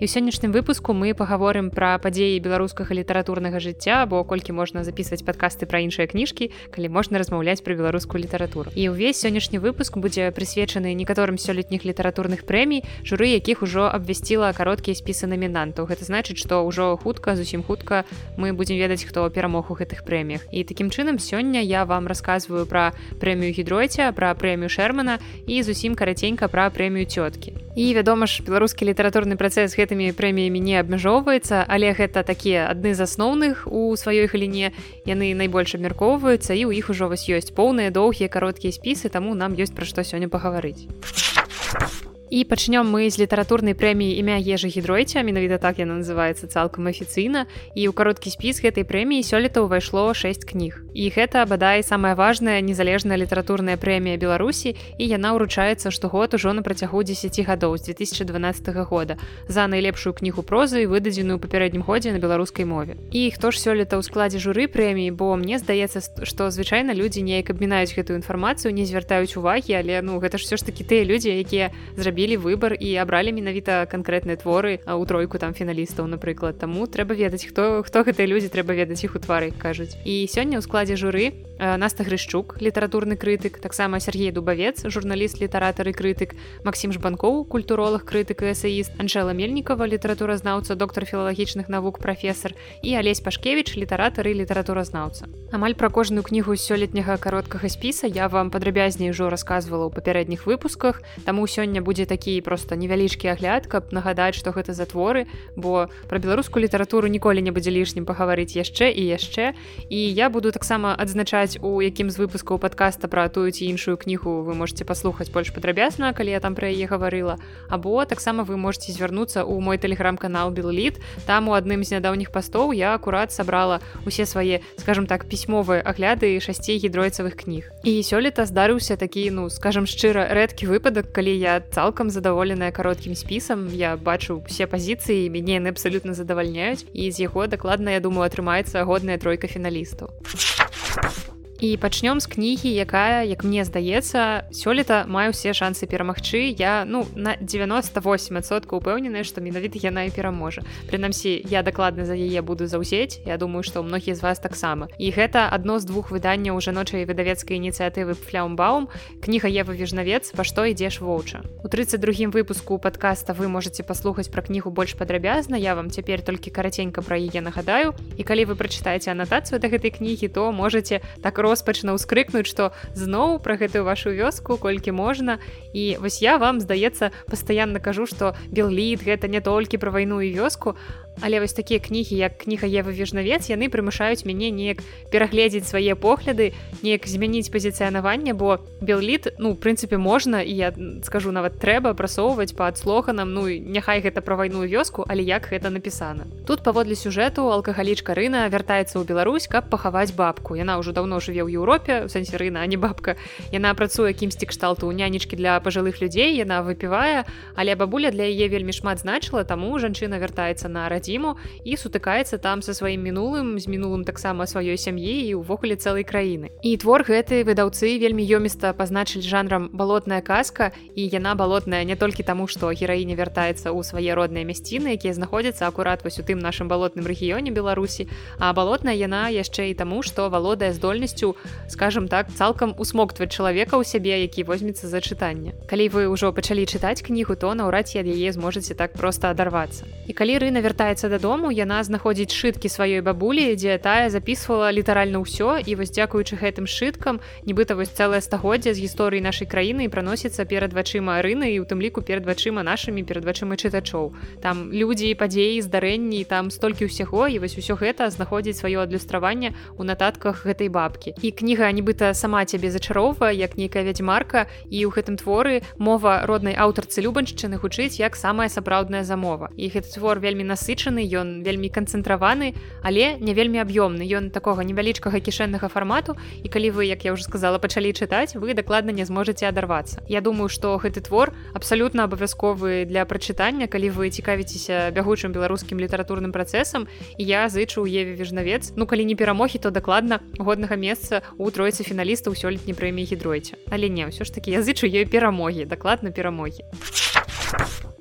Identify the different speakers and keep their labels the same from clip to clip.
Speaker 1: і ў сённяшнім выпуску мы паговорым пра падзеі беларускага літаратурнага жыцця бо колькі можна записывать падкасты пра іншыя кніжкі калі можна размаўляць пра беларускую літаратуру. І ўвесь сённяшні выпуск будзе прысвечаны некаторым сёлетніх літаратурных прэмій журы якіх ужо абвясціла кароткія спісы намінантаў гэта значыць што ўжо хутка зусім хутка мы будзем ведаць хто перамог у гэтых прэміях. І такім чынам сёння я вам рассказываю пра прэмію гідройця пра прэмію шермана і зусім караценька пра прэмію цёткі і вядома ж беларускі літаратурны працэс гэтымі прэміямі не абмяжоўваецца але гэта такія адны з асноўных у сваёй галіне. Яны найбольш абмяркоўваюцца і ў іх ужо вось ёсць поўныя доўгія кароткія спісы таму нам ёсць пра што сёння пагаварыць і пачнём мы з літаратурнай прэміі імя ежы гідройця менавіта так яна называется цалкам афіцыйна і ў кароткі спіс гэтай прэміі сёлета ўвайшло 6 кніг і гэта бадай самая важная незалежная літаратурная прэмія беларусі і яна ўручаецца штогод ужо на працягу 10 гадоў з 2012 года за найлепшую кнігу прозы выдадзеную папярэднім годзе на беларускай мове. І хто ж сёлета ў складзе журы прэміі бо мне здаецца што звычайна людзі неяк абмінаюць гэтую інфармацыю не звяртаюць увагі але ну гэта ж все ж таки тыя людзі якія зрабілі зрабілі выбар і абралі менавіта канкрэтныя творы у тройку там фіналістаў напрыклад таму трэба ведаць хто хто гэтыя людзі трэба ведаць іх у твары кажуць і сёння ў складзе журы наста грышчук літаратурны крытык таксама Сергей дубавец журналіст літаратар і крытык Масім жбанкоў культуролог крытык эсаіст Анжела мельнікова літаратуразнаўца доктор філалагічных навук прафесор і алесь пашкевич літаратар і літаратуразнаўца. Амаль пра кожную кнігу сёлетняга кароткага спіса я вам падрабязней ужо рассказывала ў папярэдніх выпусках таму сёння будзе такі просто невялічкі агляд каб нагадаць што гэта за творы бо пра беларускую літаратуру ніколі не будзе лішнім пагаварыць яшчэ і яшчэ. І я буду таксама адзначаць у якім з выпускаў падкаста пра тую ці іншую кнігу вы можете паслухаць больш падрабязна калі я там пра яе гаварыла. Або таксама вы можете звярнуцца ў мой тэлеграм-канал белліт там у адным з нядаўніх пастоў я акурат сабрала усе свае скажем так пісьмовыя агляды шасцей гідройцавых кніг. І сёлета здарыўся такі ну скажем шчыра рэдкі выпадак калі я цалкам задаволеная кароткім спісам. Я бачу все пазіцыі мяне яны абсалютна задавальняюць. І з яго дакладна я думаю атрымаецца годная тройка фіналістаў і пачнём з кнігі якая як мне здаецца сёлета маю усе шансы перамагчы. Я ну на 98сотка упэўненая што менавіта яна і пераможа. Прынамсі я дакладна за яе буду заўзець. Я думаю што многія з вас таксама. І гэта адно з двух выданняў жаночай выдавецкай ініцыятывы фляумбаум кніга Ева вежнавец па што ідзеш воўча у 32 выпуску подкаста вы можете паслухаць пра кнігу больш падрабязна. Я вам цяпер толькі караценька пра яе нагадаю. І калі вы прачытаеце анатацыю да гэтай кнігі то можете так роз роспачна ўскрыкнуць што зноў пра гэтую вашу вёску колькі можна. І вось я вам здаецца пастаянна кажу што белліт гэта не толькі пра вайну і вёску але вось такія кнігі як кніга Ева вежнавец яны прымушаюць мяне неяк перагледзець свае погляды неяк змяніць пазіцыянаванне бо белліт ну прынцыпе можна і я скажу нават трэба прасоўваць па слоганам ну няхай гэта пра вайну вёску але як гэта напісана. Тут паводле сюжэту алкагалічка рына вяртаецца ў Беларусь каб пахаваць бабку. Яна ўжо даўно жыве ў Еўропе сэнсе рына а не бабка. Яна працуе кімсьці кшталту ў нянечкі для пажылых людзей яна выпівае але бабуля для яе вельмі шмат значыла таму жанчына вяртаецца на радзі радзіму і сутыкаецца там са сваім мінулым з мінулым таксама сваёй сям'і і ўвогуле цэлай краіны і твор гэты выдаўцы вельмі ёміста пазначылі жанрам балотная казка і яна балотная не толькі таму што гераіня вяртаецца ў свае родныя мясціны якія знаходзяцца акурат вось у тым нашым балотным рэгіёне беларусі а балотная яна яшчэ і таму што валодае здольнасцю скажем так цалкам усмоктваць чалавека ў сябе які возьмецца за чытанне. Калі вы ўжо пачалі чытаць кнігу то наўрад ад яе зможаце так проста адарвацца. І калі рына вяртаецца вяртаецца дадому яна знаходзіць шыткі сваёй бабулі дзе тая записывала літаральна ўсё і вось дзякуючы гэтым шыткам нібыта вось цэлае стагоддзя з гісторыі нашай краіны праносіцца перад вачыма рыны і у тым ліку перад вачыма нашымі перад вачыма чытачоў. Там людзі падзеі здарэнні там столькі ўсяго і вось усё гэта знаходзіць сваё адлюстраванне у нататках гэтай бабкі. І кніга нібыта сама цябе зачароўвае як нейкая вядзьмарка і ў гэтым творы мова роднай аўтарцы любаншчыны гучыць як самая сапраўдная замова. І гэты твор вельмі насыч насычаны ён вельмі канцэнтраваны але не вельмі аб'ёмны. Ён такога невялічкага кішэннага фармату і калі вы як я уже сказала пачалі чытаць вы дакладна не зможаце адарвацца. Я думаю что гэты твор абсалютна абавязковы для прачытання калі вы цікавіцеся бягучым беларускім літаратурным працэсам і я зычу еве вежнавец ну калі не перамогі то дакладна годнага месца у тройцы фіналістаў сёлетняй прэміі гідройце. Але не ўсё ж таки я зычу ёй перамогі дакладна перамогі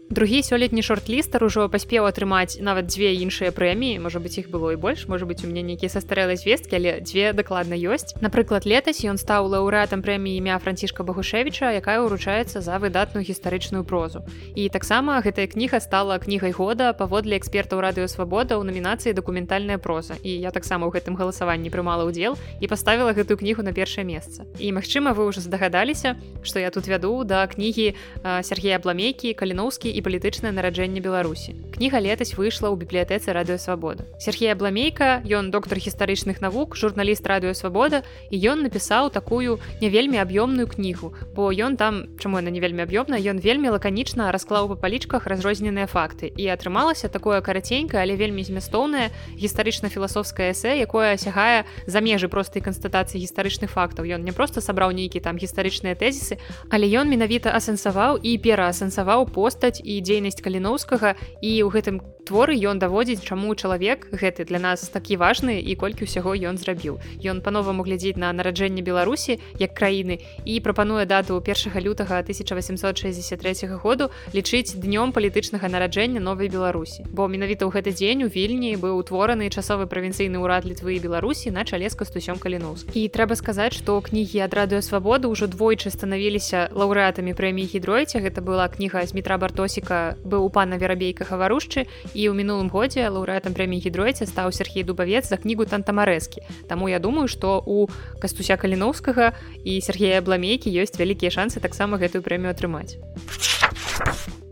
Speaker 1: другі сёлетні шорт-лістар ужо паспеў атрымаць нават дзве іншыя прэміі можа быть іх было і больш можа быть у мяне нейкія састарэлай звесткі але дзве дакладна ёсць. Напрыклад летась ён стаў лаўрэатам прэміі імя францішка багушевіча якая ўручаецца за выдатную гістарычную прозу. І таксама гэтая кніга стала кнігай года паводле экспертаў радыёвабода ў намінацыі дакументальная проза і я таксама ў гэтым галасаванні прымала ўдзел і паставіла гэтую кнігу на першае месца. І магчыма вы ўжо здагадаліся што я тут вяду да кнігі Сергея бламейкі каліноўскі і палітычнае нараджэнне беларусі. Кніга летась выйшла ў бібліятэцы радыёвабода Сергея бламейка ён доктор гістарычных навук журналіст радыёвабода і ён напісаў такую не вельмі аб'ёмную кнігу бо ён там чаму яна не вельмі аб'ёмна ён вельмі лаканічна расклаў па палічках разрозненыя факты. І атрымалася такое караценькае але вельмі змястоўнае гістарычна-філасофскае эсэ якое сягае за межы простай канстатацыі гістарычных фактаў. Ён не просто сабраў нейкі там гістарычныя тэзісы але ён менавіта асэнсаваў і пераасэнсаваў постаць і дзейнасць каліноўскага і ў гэтым творы ён даводзіць чаму чалавек гэты для нас такі важны і колькі ўсяго ён зрабіў. Ён па-новаму глядзіць на нараджэнне беларусі як краіны і прапануе дату 1 лютага 1863 году лічыць днём палітычнага нараджэння новай беларусі. Бо менавіта ў гэты дзень у вільні быў утвораны часовы правінцыйны ўрад літвы і беларусі на чале з кастусём каліноўс і трэба сказаць што кнігі ад радыё свабоды ўжо двойчы станавіліся лаўрэатамі прэміі гідройце гэта была кніга з метра бартосіка быў у пана верабейка хаварушчы і ў мінулым годзе лаўрэатам прэміі гідройце стаў Сергей дубавец за кнігу тантамарэскі Таму я думаю што у кастуся каліноўскага і Сергея бламейкі ёсць вялікія шансы таксама гэтую прэмію атрымаць.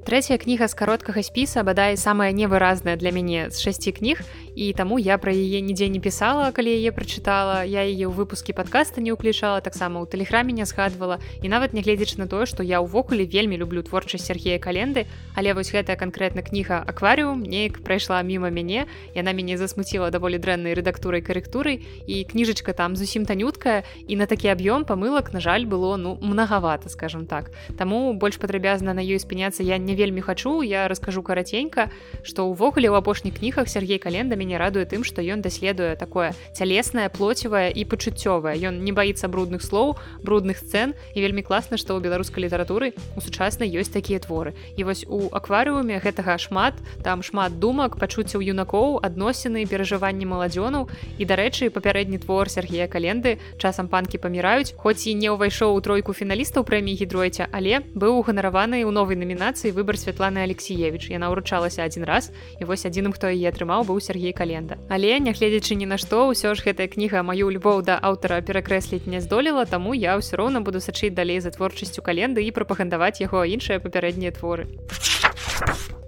Speaker 1: Трэцяя кніга з кароткага спіса бадай самая невыразная для мяне з шасці кніг і таму я пра яе нідзе не пісала калі яе прачытала я яе ў выпуске подкаста не ўключала таксама ў тэлеграме не згадвала і нават нягледзяч на тое што я ўвогуле вельмі люблю творчасць Сергея календы. Але вось гэтая канкрэтна кніга акварыум неяк прайшла міма мяне яна мяне засмуціла даволі дрэннай рэдактурай карэктурай і кніжачка там зусім танюткая і на такі аб'ём памылак на жаль было ну многавата скажем так. Таму больш падрабязна на ёй спыняцца я не вельмі хачу. Я раскажу караценька што ўвогуле ў апошніх кнігах Сергей календа мяне мяне радуе тым што ён даследуе такое цялеснае плоцевае і пачуццёвае ён не баіцца брудных слоў брудных сцэн і вельмі класна што ў беларускай літаратуры у сучаснай ёсць такія творы. І вось у акварыуме гэтага шмат там шмат думак пачуццяў юнакоў адносіны перажыванні маладзёнаў. І дарэчы папярэдні твор Сергея календы часам панкі паміраюць хоць і не ўвайшоў у тройку фіналістаў прэміі гідройця але быў уганараваны ў новай намінацыі выбар Святланы Алексеевич яна ўручалася адзін раз і вось адзіным хто яе атрымаў быў Сергей календа але нягледзячы ні на што ўсё ж гэтая кніга маю любоў да аўтара перакрэсліць не здолела таму я ўсё роўна буду сачыць далей за творчасцю календы і прапагандаваць яго іншыя папярэднія творы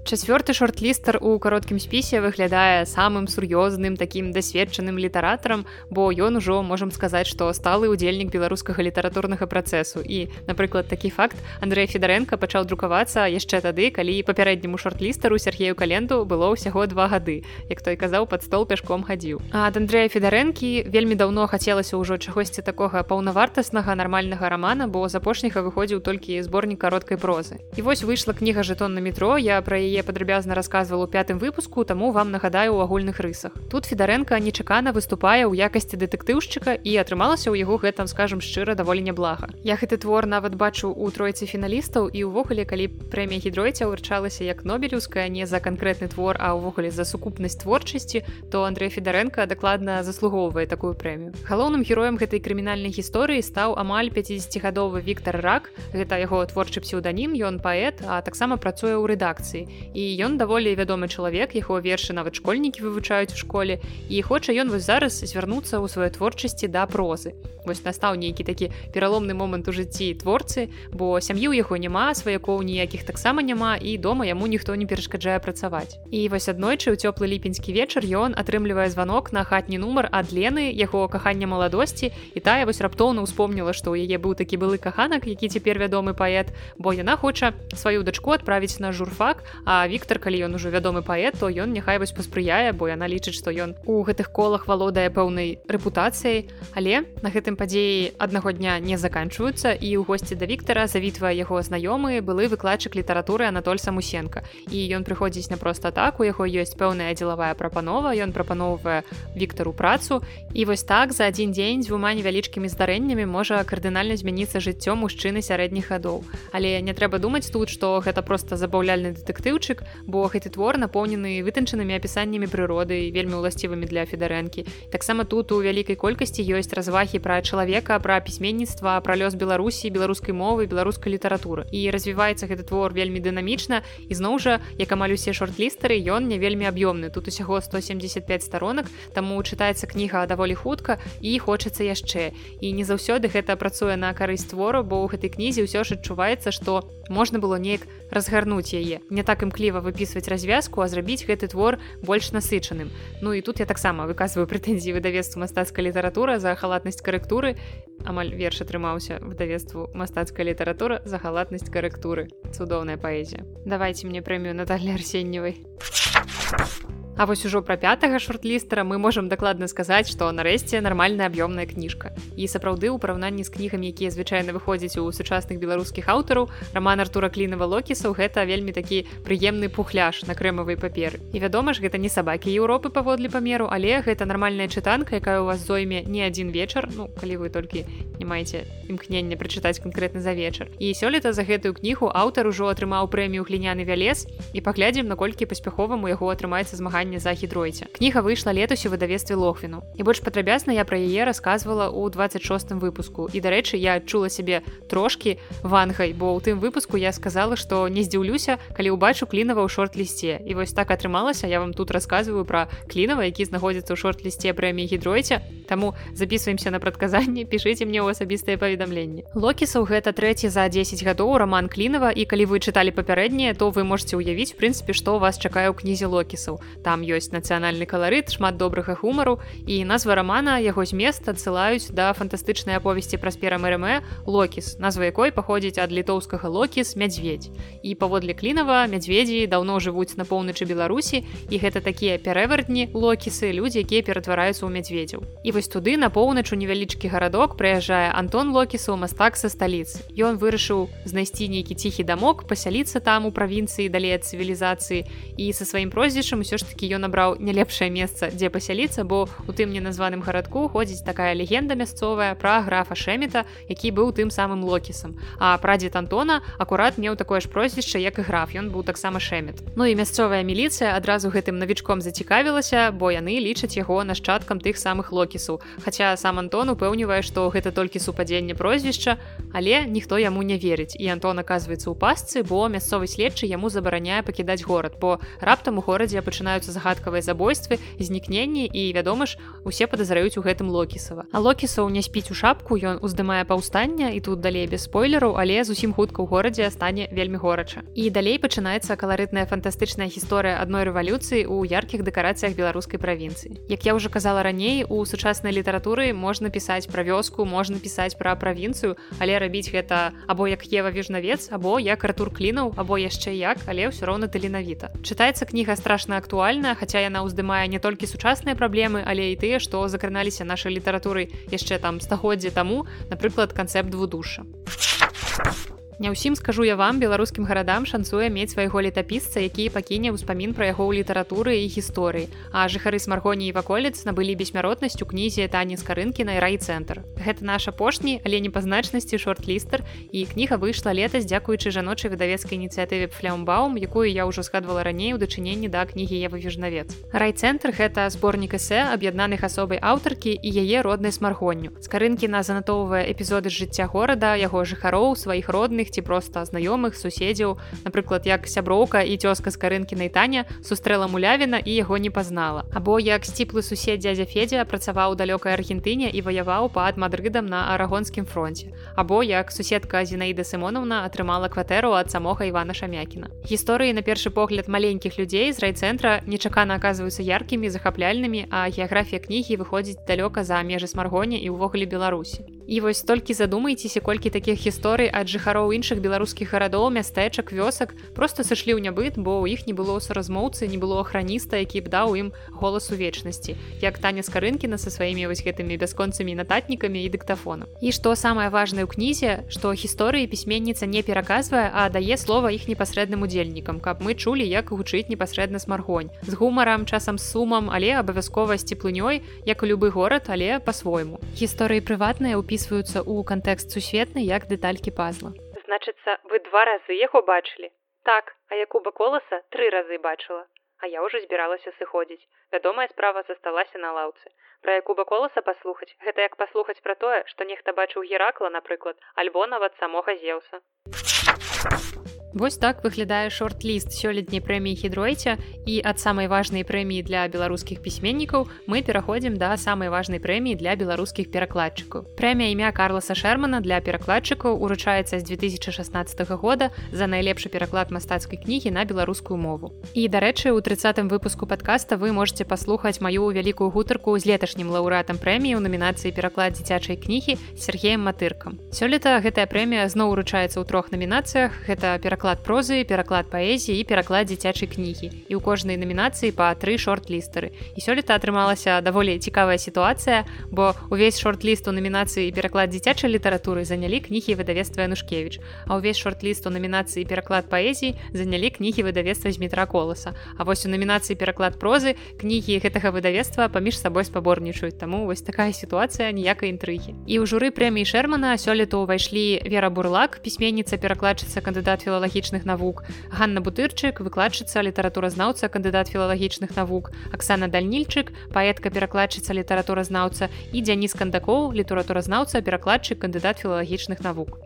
Speaker 1: Чацвёрты шорт-лістар у кароткім спісе выглядае самым сур'ёзным такім дасведчаным літаратарам, бо ён ужо можам сказаць, што сталы ўдзельнік беларускага літаратурнага працэсу. І, напрыклад, такі факт Андрэй Федарэнка пачаў друкавацца яшчэ тады, калі папярэдняму шорт-лістару Сергею календу было ўсяго два гады, як той казаў пад стол пяшком хадзіў. А ад Андрэя Федарэнкі вельмі даўно хацелася ўжо чагосьці такога паўнавартаснага нармальнага рамана, бо з апошняга выходзіў толькі зборнік кароткай прозы. І вось выйшла кніга жэтон на метро, я пра яе падрабязна рассказывал у пятым выпуску таму вам нагадаю у агульных рысах. Тут федарэнка нечакана выступае ў якасці дэтэктыўшчыка і атрымалася ў яго гэтым скажем шчыра даволі няблага. Я гэты твор нават бачу у тройцы фіналістаў і ўвогуле калі прэмія гідройця ўрчалася як нобелеўская не за канкрэтны твор а ўвогуле за сукупнасць творчасці то Андрей федарэнка дакладна заслугоўвае такую прэмію. Галоўным героем гэтай крымінальнай гісторыі стаў амаль 50гадовы Віктор рак. Гэта яго творчы псеўданім ён паэт а таксама працуе ў рэдакцыі і ён даволі вядомы чалавек яго вершы нават школьнікі вывучаюць у школе. І хоча ён вось зараз звярнуцца ў сваёй творчасці да прозы. Вось настаў нейкі такі пераломны момант у жыцці творцы бо сям'і ў яго няма сваякоў ніякіх таксама няма і дома яму ніхто не перашкаджае працаваць. І вось аднойчы ў цёплы ліпеньскі вечар ён атрымлівае званок на хатні нумар ад лены яго кахання маладосці і тая вось раптоўна ўспомніла што ў яе быў такі былы каханак які цяпер вядомы паэт бо яна хоча сваю дачку адправіць на журфак а Віктор калі ён ужо вядомы паэт то ён няхай вось паспрыяе бо яна лічыць што ён у гэтых колах валодае пэўнай рэпутацыяй. Але на гэтым падзеі аднаго дня не заканчваюцца і ў госці да Віктора завітвае яго знаёмы былы выкладчык літаратуры Анатоль самусенко. І ён прыходзіць на проста так у яго ёсць пэўная дзелавая прапанова ён прапаноўвае Віктару працу. І вось так за адзін дзень дзвюма невялічкімі здарэннямі можа кардынальна змяніцца жыццё мужчыны сярэдніх гадоў. Але не трэба думаць тут што гэта просто забаўляльны дэтэктыўчык бо гэты твор напоўнены вытанчанымі апісаннямі прыроды вельмі ўласцівымі для федарэнкі таксама тут у вялікай колькасці ёсць развагі пра чалавека пра пісьменніцтва пра лёс беларусі беларускай мовы беларускай літаратуры. І развіваецца гэты твор вельмі дынамічна і зноў жа як амаль усе шорт-лістары ён не вельмі аб'ёмны. Тут усяго 175 сторонак таму чытаецца кніга даволі хутка і хочацца яшчэ. І не заўсёды гэта працуе на карысць твору бо ў гэтай кнізе ўсё ж адчуваецца што можна было неяк разгарнуць яе. Не так імкліва выпісваць развязку а зрабіць гэты твор больш насычаным. Ну і тут я таксама выказваю прэтэнзіі выдавецтву мастацкая літаратура за халатнасць карэктуры. Амаль верш атрымаўся выдавецтву мастацкая літаратура за халатнасць карэктуры. Цудоўная паэзія. Давайте мне прэмію Наталья арсенневай а А вось ужо пра пятага шорт-лістера мы можам дакладна сказаць, што нарэшце нармальная аб'ёмная кніжка. І сапраўды ў параўнанні з кнігамі, якія звычайна выходзяць у сучасных беларускіх аўтараў, раман Артура клінава локісаў гэта вельмі такі прыемны пухляш на крэмавай паперы. І вядома ж, гэта не сабакі Еўропы паводле памеру, але гэта нармальная чытанка, якая ў вас зойме не адзін вечар, ну калі вы толькі не маеце імкнення прачытаць канкрэтна за вечар. І сёлета за гэтую кнігу аўтар ужо атрымаў прэмію гліняны вялез і паглядзім, наколькі паспяховаму яго атрымаецца змагаць пытанне за гідройце. Кніга выйшла летась у выдавестве лохвіну. І больш падрабязна я пра яе расказвала ў 26 выпуску. І дарэчы, я адчула сябе трошкі вангай, бо ў тым выпуску я сказала, што не здзіўлюся, калі ўбачу клінава ў шорт-лісце. І вось так атрымалася, я вам тут расказваю пра клінава, які знаходзіцца ў шорт-лісце прэміі гідройце. Таму записываемся на прадказанне, пішыце мне ў асабістыя паведамленні. Локісаў гэта трэці за 10 гадоў раман клінава і калі вы чыталі папярэднія, то вы можете ўявіць прынцыпе, што вас чакае ў кнізе локісаў. Там ёсць нацыянальны каларыт шмат добрага гумару і назва рамана яго змест адсылаюць да фантастычнай аповесці праспера мрм локіс назва якой паходзіць ад літоўскага локіс мядзведь і паводле клінава мядзведзі даўно жывуць на поўначы беларусі і гэта такія пярэвардні локісы людзі якія ператвараюцца ў мядзведзяў і вось туды на поўнач у невялічкі гарадок прыязджае антон локісу мастак са сталіцы ён вырашыў знайсці нейкі ціхі дамок пасяліцца там у правінцыі далей ад цывілізацыі. І са сваім прозвішчам усё ж таки ён набраў не лепшае месца дзе пасяліцца бо у тым неназваным гарадку ходзіць такая легенда мясцовая пра графа шэмета які быў тым самым локісам. А прадзед антона акурат меў такое ж прозвішча як і граф. Ён быў таксама шэмет Ну і мясцовая міліцыя адразу гэтым навічком зацікавілася бо яны лічаць яго нашчадкам тых самых локісаў хаця сам антон упэўнівае што гэта толькі супадзенне прозвішча але ніхто яму не верыць. І антон аказваецца ў пасцы бо мясцовы следчы яму забараняе пакідаць горад бо раптам у горадзе пачынаюцца загадкавыя забойствы знікненні і вядома ж усе падазраюць у гэтым локісава. А локісаў не спіць у шапку ён уздымае паўстання і тут далей без спойлеру але зусім хутка ў горадзе стане вельмі горача. І далей пачынаецца каларытная фантастычная гісторыя адной рэвалюцыі ў яркіх дэкарацыях беларускай правінцыі. Як я уже казала раней у сучаснай літаратуры можна пісаць пра вёску можна пісаць пра правінцыю але рабіць гэта або як ева вежнавец або як артур клінаў або яшчэ як але ўсё роўна таленавіта. Чытаецца кніга страшна актуальна хаця яна ўздымае не толькі сучасныя праблемы але і тыя што закраналіся нашай літаратуры яшчэ там стагоддзя таму напрыклад канцэпт двудуша а Не ўсім скажу я вам беларускім гарадам шанцуе мець свайго летапісца, які пакіне ўспамін пра яго ў літаратуры і гісторыі. А жыхары смаргоні і ваколец набылі бессмяротнасць у кнізе тані з карынкі на райцэнтр. Гэта наш апошні, але не па значнасці шорт-лістер і кніга выйшла летась дзякуючы жаночай выдавецкай ініцыятыве флямбаум, якую я ўжо згадвала раней у дачыненні да кнігі Ева вежнавец. Райцэнтр гэта зборнік эсэ аб'яднаных асобай аўтаркі і яе роднай смаргонню. З карынкі на занатоўвае эпізоды з жыцця горада, яго жыхароў, сваіх родных сваіх ці проста знаёмых суседзяў напрыклад як сяброўка і цёзка з карынкінай таня сустрэла мулявіна і яго не пазнала або як сціплы сусед дзядзя федзя працаваў далёкай аргентыне і ваяваў пад мадрыдам на арагонскім фронте. Або як суседка зінаіда сымонаўна атрымала кватэру ад самога івана шамякіна гісторыі на першы погляд маленькіх людзей з райцэнтра нечакана аказваюцца яркімі захапляльнымі а геаграфія кнігі выходзіць далёка за межы смаргоні і ўвогуле беларусі і вось толькі задумайцеся колькі такіх гісторый ад жыхароў іншых беларускіх гарадоў мястэчак вёсак просто сышлі ў нябыт бо ў іх не было суразмоўцы не было храніста які б даў ім голас у вечнасці як таня з карынкіна са сваімі вось гэтымі бясконцамі нататнікамі і дыктафоном і што самае важнае ў кнізе што гісторыі пісьменніца не пераказвае а дае слова іх непасрэдным удзельнікам каб мы чулі як гучыць непасрэдна смаргонь. З гумарам часам сумам але абавязкова сціплынёй як у любы горад але по-свойму гісторыі прыватныя ўпісваюцца ў кантэкст сусветны як дэталькі пазла.
Speaker 2: Значыцца вы два разы яго бачылі. Так а якуба коласа тры разы бачыла. А я ўжо збіралася сыходзіць. Вядомая справа засталася на лаўцы. Пра якуба коласа паслухаць? Гэта як паслухаць пра тое што нехта бачыў геракла напрыклад альбо нават самога зеўса
Speaker 1: Вось так выглядае шорт-ліст сёлетняй прэміі хідройця і ад самай важнай прэміі для беларускіх пісьменнікаў мы пераходзім да самай важнай прэміі для беларускіх перакладчыкаў. Прэмія імя Карласа Шермана для перакладчыкаў уручаецца з 2016 года за найлепшы пераклад мастацкай кнігі на беларускую мову. І дарэчы, у тридцатым выпуску падкаста вы можете паслухаць маю вялікую гутарку з леташнім лаўрэатам прэміі ў намінацыі пераклад дзіцячай кнігі Сергеем матыркам. Сёлета гэтая прэмія зноў уручаецца ў трох намінацыях гэта пераклад пераклад прозы пераклад паэзіі і пераклад дзіцячай кнігі і ў кожнай намінацыі па тры шорт-лістары і сёлета атрымалася даволі цікавая сітуацыя бо увесь шорт-ліст у намінацыі пераклад дзіцячай літаратуры занялі кнігі выдавецтва янушкевич. А ўвесь шорт-ліст у намінацыі пераклад паэзіі занялі кнігі выдавецтва з метра коласа А вось у намінацыі пераклад прозы кнігі гэтага выдавецтва паміж сабой спаборнічаюць. Таму вось такая сітуацыя ніякай інтрыгі. І ў журы прэміі шермана сёлета ўвайшлі вера бурлак пісьменніца перакладчыца кандыдат філала філалагічных навук. Ганна бутырчык выкладчыца літаратуразнаўца кандыдат філалагічных навук. Аксана дальнільчык паэтка перакладчыца літаратуразнаўца. І дзяніс кандакоў літаратуразнаўца перакладчык кандыдат філалагічных навук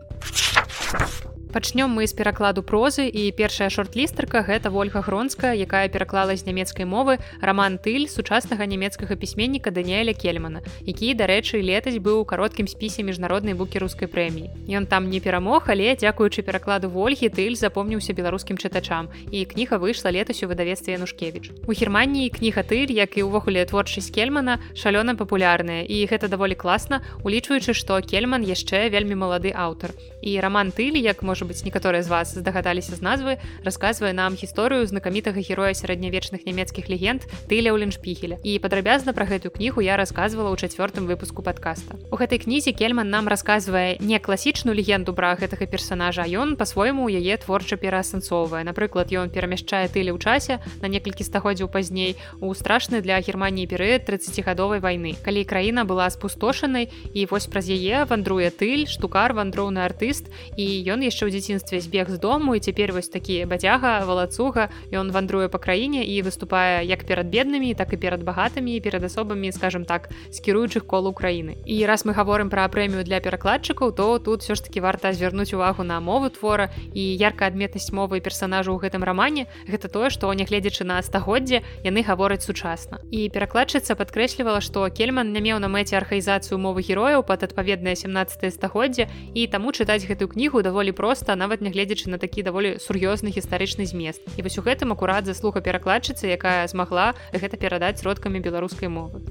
Speaker 1: пачнём мы з перакладу прозы і першая шорт-лістарка гэта ольга гронская якая пераклала з нямецкай мовы роман тыль сучаснага нямецкага пісьменніка даніэля кельмана які дарэчы летась быў у кароткім спісе міжнароднай букі рускай прэміі. Ён там не перамог але дзякуючы перакладу ольгі тыль запомніўся беларускім чытачам. І кніга выйшла летась у выдавецтве янушкевич у германіі кніга тыль як і ўвогуле творчасць кельмана шалёна папулярная. І гэта даволі класна улічваючы што кельман яшчэ вельмі малады аўтар і роман тыль як можа быть некаторыя з вас здагадаліся з назвы расказвае нам гісторыю знакамітага героя сярэднявечных нямецкіх легенд тыля ўленшпіхеля і падрабязна пра гэтую кнігу я рассказывала ў чацвёртым выпуску подкаста. У гэтай кнізе кельман нам расказвае не класічную легенду пра гэтага персонажа ён по-свойму яе творча пераасэнсоўвае. Напрыклад ён перамяшчае тылі ў часе на некалькі стагоддзяў пазней у страшны для германії перыяд 30гадовай вайны. Калі краіна была спустошанай і вось праз яе вандруе тыль штукар вандроўны артыст і ён яшчэ ў дзяцінстве збег з дому і цяпер вось такі бацяга валацуга. Ён вандруе па краіне і выступае як перад беднымі так і перад багатымі перад асобамі скажем так з кіруючых кол Украіны. І раз мы гаворым пра прэмію для перакладчыкаў то тут все ж таки варта звярнуць увагу на мову твора і яркая адметнасць мовы персонажу ў гэтым рамане. Гэта тое што нягледзячы на стагоддзе яны гавораць сучасна. І перакладчыца падкрэслівала што кельман не меў на мэце архаізацыю мовы герояў пад адпаведнае 17 стагоддзя і таму чытаць гэтую кнігу даволі проста нават нягледзячы на такі даволі сур'ёзны гістарычны змест і вось у гэтым акурат заслуга перакладчыцы якая змагла гэта перадаць сродкамі беларускай мовы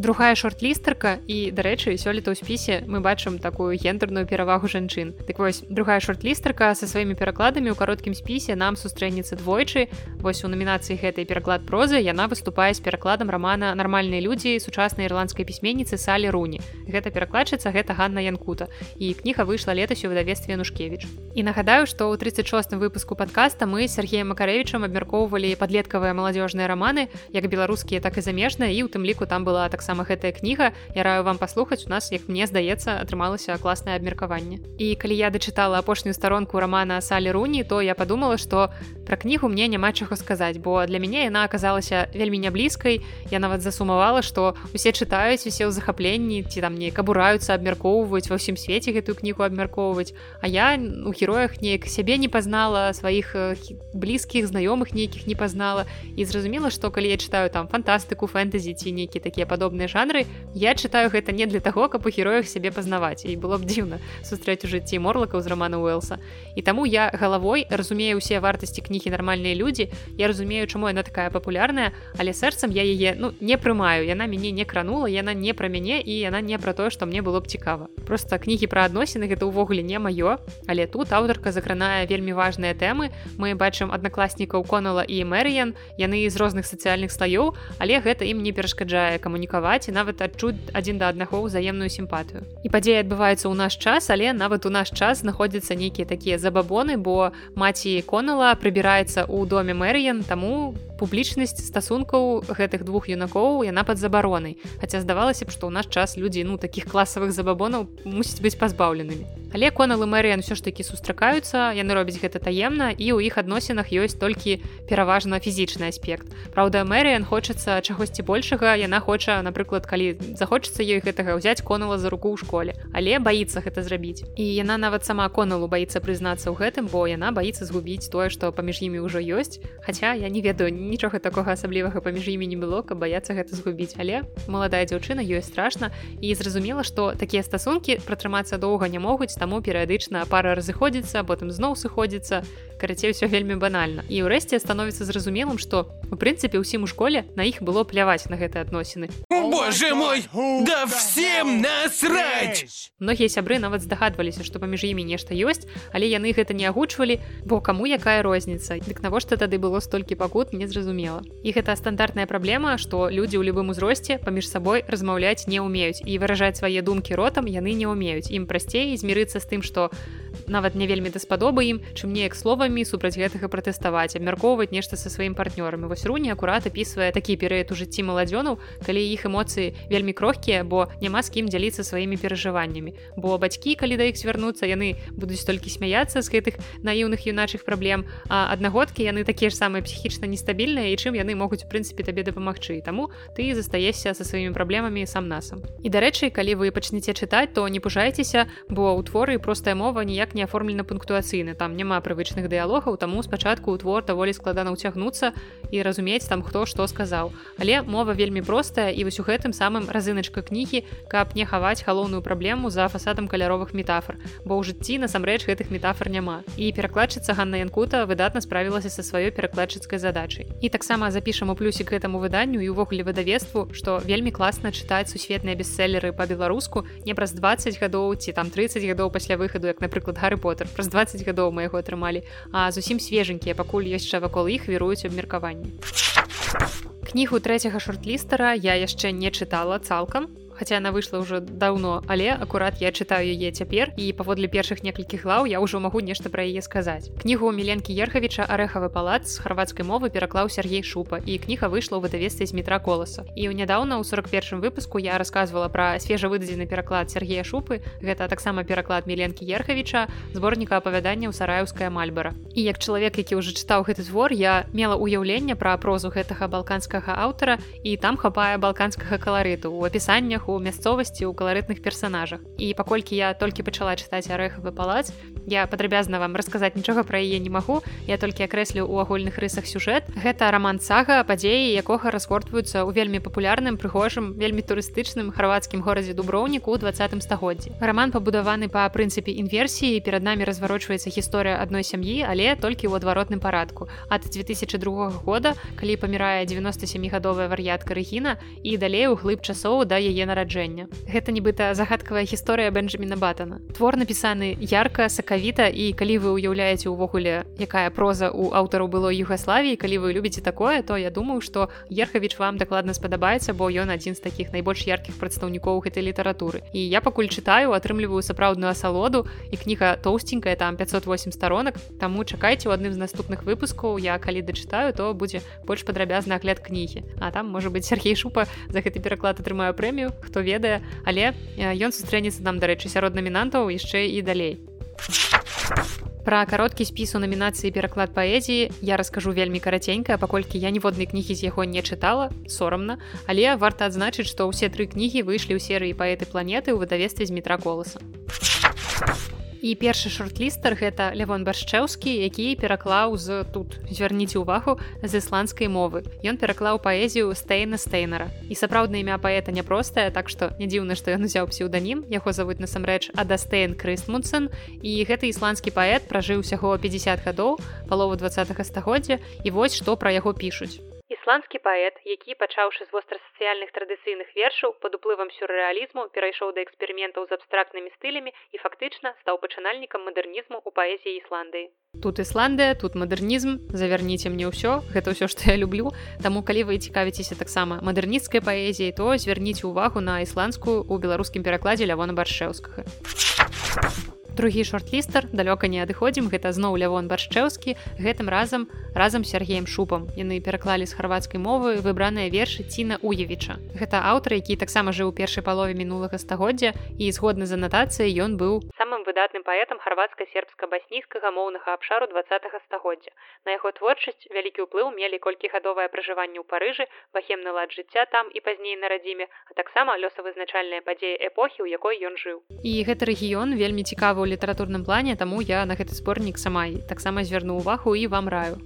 Speaker 1: другая шорт-лістарка і дарэчы сёлета ў спісе мы бачым такую гендерную перавагу жанчын. Так вось другая шорт-лістарка са сваімі перакладамі ў кароткім спісе нам сустрэнецца двойчы. Вось у намінацыі гэтай пераклад прозы яна выступае з перакладам рамана нармальныя людзі сучаснай ірландскай пісьменніцы салі руні. Гэта перакладчыца гэта Ганна янкута. І кніга выйшла летась у выдавестве нушкевич і нагадаю што ў 36 выпуску подкаста мы Сергеем макарэвічам абмяркоўвалі падлеткавыя маладзёжныя раманы як беларускія так і замежныя і у тым ліку там была таксама таксама гэтая кніга я раю вам паслухаць у нас як мне здаецца атрымалася класнае абмеркаванне і калі я дачытала апошнюю старонку рамана салі руні то я подумала что пра кнігу мне няма чаго сказаць бо для мяне яна аказалася вельмі няблізкай я нават засумавала что усе чытаюць усе ў захапленні ці там неяк абураюцца абмяркоўваюць ва ўсім свеце гэтую кнігу абмяркоўваць а я у героях неяк сябе не пазнала сваіх блізкіх знаёмых нейкіх не пазнала і зразумела што калі я чытаю там фантастыку фэнтэзі ці нейкі такія падобныя падобныя жанры я чытаю гэта не для таго каб у героях сябе пазнаваць і было б дзіўна сустрэць у жыцці морлакаў з романа уэлса і таму я галавой разумею усе вартасці кнігі нармальныя людзі я разумею чаму яна такая папулярная але сэрцам я яе ну не прымаю. Яна мяне не кранула яна не пра мяне і яна не пра тое што мне было б цікава. Просто кнігі пра адносіны гэта ўвогуле не маё але тут аўтарка закранае вельмі важныя тэмы. Мы бачым аднакласнікаў конала і мэрыян яны з розных сацыяльных слаёў але гэта ім не перашкаджае камунікаваць і нават адчуць адзін да аднаго ўзаемную сімпатыю. І падзея адбываецца ў наш час але нават у наш час знаходзяцца нейкія такія забабоны бо маці конала прыбіраецца ў доме мэрыян таму публічнасць стасункаў гэтых двух юнакоў яна пад забаронай. Хаця здавалася б што ў наш час людзі ну таких класавых забабонаў мусіць быць пазбаўленымі Але коналы Мэрыян ўсё ж такі сустракаюцца, яны робяць гэта таемна і ў іх адносінах ёсць толькі пераважна фізічны аспект. Праўда, Мэрыян хочацца чагосьці большага, яна хоча, напрыклад, калі захочацца ёй гэтага ўзяць конала за руку ў школе, але баіцца гэта зрабіць. І яна нават сама коналу баіцца прызнацца ў гэтым, бо яна баіцца згубіць тое, што паміж імі ўжо ёсць. Хаця я не ведаю нічога такога асаблівага паміж імі не было, каб баяцца гэта згубіць, але маладая дзяўчына ёй страшна і зразумела, што такія стасункі пратрымацца доўга не могуць таму перыядычна пара разыходзіцца потым зноў сыходзіцца. Карацей все вельмі банальна. І ўрэшце становіцца зразумелым што у прынцыпе ўсім у школе на іх было пляваць на гэтыя адносіны.
Speaker 3: Боже мой! Да всем насрать!
Speaker 1: Многія сябры нават здагадваліся што паміж імі нешта ёсць але яны гэта не агучвалі бо каму якая розніца? Дык навошта тады было столькі пакут незразумела і гэта стандартная праблема што людзі ў любым узросце паміж сабой размаўляць не ўмеюць. І выражаць свае думкі ротам яны не ўмеюць. Ім прасцей змірыцца змагацца з тым што нават не вельмі даспадобы ім чым неяк словамі супраць гэтага пратэставаць абмяркоўваць нешта са сваім партнёрам. Вось руні акурат апісвае такі перыяд у жыцці маладзёнаў калі іх эмоцыі вельмі крохкія бо няма з кім дзяліцца сваімі перажываннямі. Бо бацькі калі да іх звярнуцца яны будуць толькі смяяцца з гэтых наіўных юначых праблем а аднагодкі яны такія ж самыя псіхічна нестабільныя і чым яны могуць у прынцыпе табе дапамагчы. Таму ты застаешся са сваімі праблемамі сам насам і дарэчы калі вы пачнеце чытаць то не пужайцеся бо ў творы простая мова ніяк не аформлена пунктуацыйны там няма прывычных дыялогаў таму спачатку ў твор даволі складана ўцягнуцца і разумець там хто што сказаў. Але мова вельмі простая і вось у гэтым самым разыначка кнігі каб не хаваць галоўную праблему за фасадам каляровых метафор бо ў жыцці насамрэч гэтых метафор няма. І перакладчыца Ганна янкута выдатна справілася са сваёй перакладчыцкай задачай. І таксама запішам у плюсік гэтаму выданню і ўвогуле выдавецтву што вельмі класна чытаць сусветныя бестселлеры па-беларуску не праз 20 гадоў ці там 30 гадоў гадоў пасля выхаду як напрыклад гары поттер праз 20 гадоў мы яго атрымалі а зусім свеженькія пакуль яшчэ вакол іх віруюць абмеркаванні кнігу трэцяга шорт-лістара я яшчэ не чытала цалкам хаця она выйшла ўжо даўно але акурат я чытаю яе цяпер і паводле першых некалькіх глаў я ўжо магу нешта пра яе сказаць. Кнігу міленкі ерхавіча арэхавы палац з харвацкай мовы пераклаў Сергей шупа і кніга выйшла ў выдавестве з метра коласа і ў нядаўна ў 41 выпуску я рассказывала пра свежа выдадзены пераклад Сергея шупы гэта таксама пераклад міленкі ерхавіча зборніка апавядання ў сараюская мальбара. І як чалавек які ўжо чытаў гэты твор я мела ўяўленне пра прозу гэтага балканскага аўтара і там хапае балканскага каларыту. У апісаннях у мясцовасці ў каларытных персонажах. І паколькі я толькі пачала чытаць арэхавы палац я падрабязна вам расказаць нічога пра яе не магу. Я толькі акрэслю ў агульных рысах сюжэт. Гэта роман сага падзеі якога разгортваюцца ў вельмі папулярным прыгожым вельмі турыстычным харвацкім горадзе дуброўніку ў двадцатым стагоддзі. Роман пабудаваны па прынцыпе інверсіі перад намі разварочваецца гісторыя адной сям'і але толькі ў адваротным парадку. Ад 2002 года калі памірае 97гадовая вар'ятка рэгіна і далей у глыб часоў да яе нараджэння нараджэння. Гэта нібыта загадкавая гісторыя Бенджаміна Батана. Твор напісаны ярка, сакавіта і калі вы ўяўляеце ўвогуле, якая проза ў аўтару было Югаславіі, калі вы любіце такое, то я думаю, што Ерхавіч вам дакладна спадабаецца, бо ён адзін з такіх найбольш яркіх прадстаўнікоў гэтай літаратуры. І я пакуль чытаю, атрымліваю сапраўдную асалоду і кніга тоўсценькая там 508 сторонак. Таму чакайце ў адным з наступных выпускаў, я калі дачытаю, то будзе больш падрабязны агляд кнігі. А там можа быць Сергей шупа за гэты пераклад атрымаю прэмію, хто ведае але ён сустрэнецца нам дарэчы сярод намінантаў яшчэ і далей. Пра кароткі спіс у намінацыі пераклад паэзіі я раскажу вельмі караценька паколькі я ніводнай кнігі з яго не чытала сорамна але варта адзначыць што ўсе тры кнігі выйшлі ў серыі паэты планеты ў выдавестве з метра коласа і першы шорт-лістар гэта лявон баршчэўскі які пераклаў з тут звярніце ўвагу з ісландскай мовы. Ён пераклаў паэзію стэйна стэйнера і сапраўдна імя паэта няпростае так што не дзіўна што ён узяў псеўданім. Яго завуць насамрэч адастэйн крыстмутсон і гэты ісландскі паэт пражыў усяго 50 гадоў палову два стагоддзя. І вось што пра яго пішуць
Speaker 2: Ісландскі паэт, які пачаўшы з вострасацыяльных традыцыйных вершаў пад уплывам сюррэалізму перайшоў да эксперыментаў з абстрактнымі стылямі і фактычна стаў пачынальнікам мадэрнізму ў паэзіі Ісландыі.
Speaker 1: Тут Ісландыя, тут мадэрнізм, завярніце мне ўсё, гэта ўсё, што я люблю. Таму калі вы цікавіцеся таксама мадэрнісцкай паэзіяй, то звярніце ўвагу на ісландскую ў беларускім перакладзе лявона баршэўскага другі шорт-лістар далёка не адыходзім гэта зноў лявон баршчэўскі гэтым разам разам сергеем шупам. Яны пераклалі з харвацкай мовы выбраныя вершы ціна уявіча. Гэта аўтар які таксама жыў у першай палове мінулага стагоддзя і згодны з анатацыяй ён быў
Speaker 2: выдатным паэтам харвацка-сербска-басніцкага моўнага абшару два стагоддзя. На яго творчасць вялікі ўплыў мелі колькігадовае пражыванне ў парыжы бахемны лад жыцця там і пазней на радзіме а таксама лёсавызначальныя падзеі эпохі у якой ён жыў.
Speaker 1: І гэты рэгіён вельмі цікавы літаратурным плане таму я на гэты зборнік сама і таксама звярну увагу і вам раю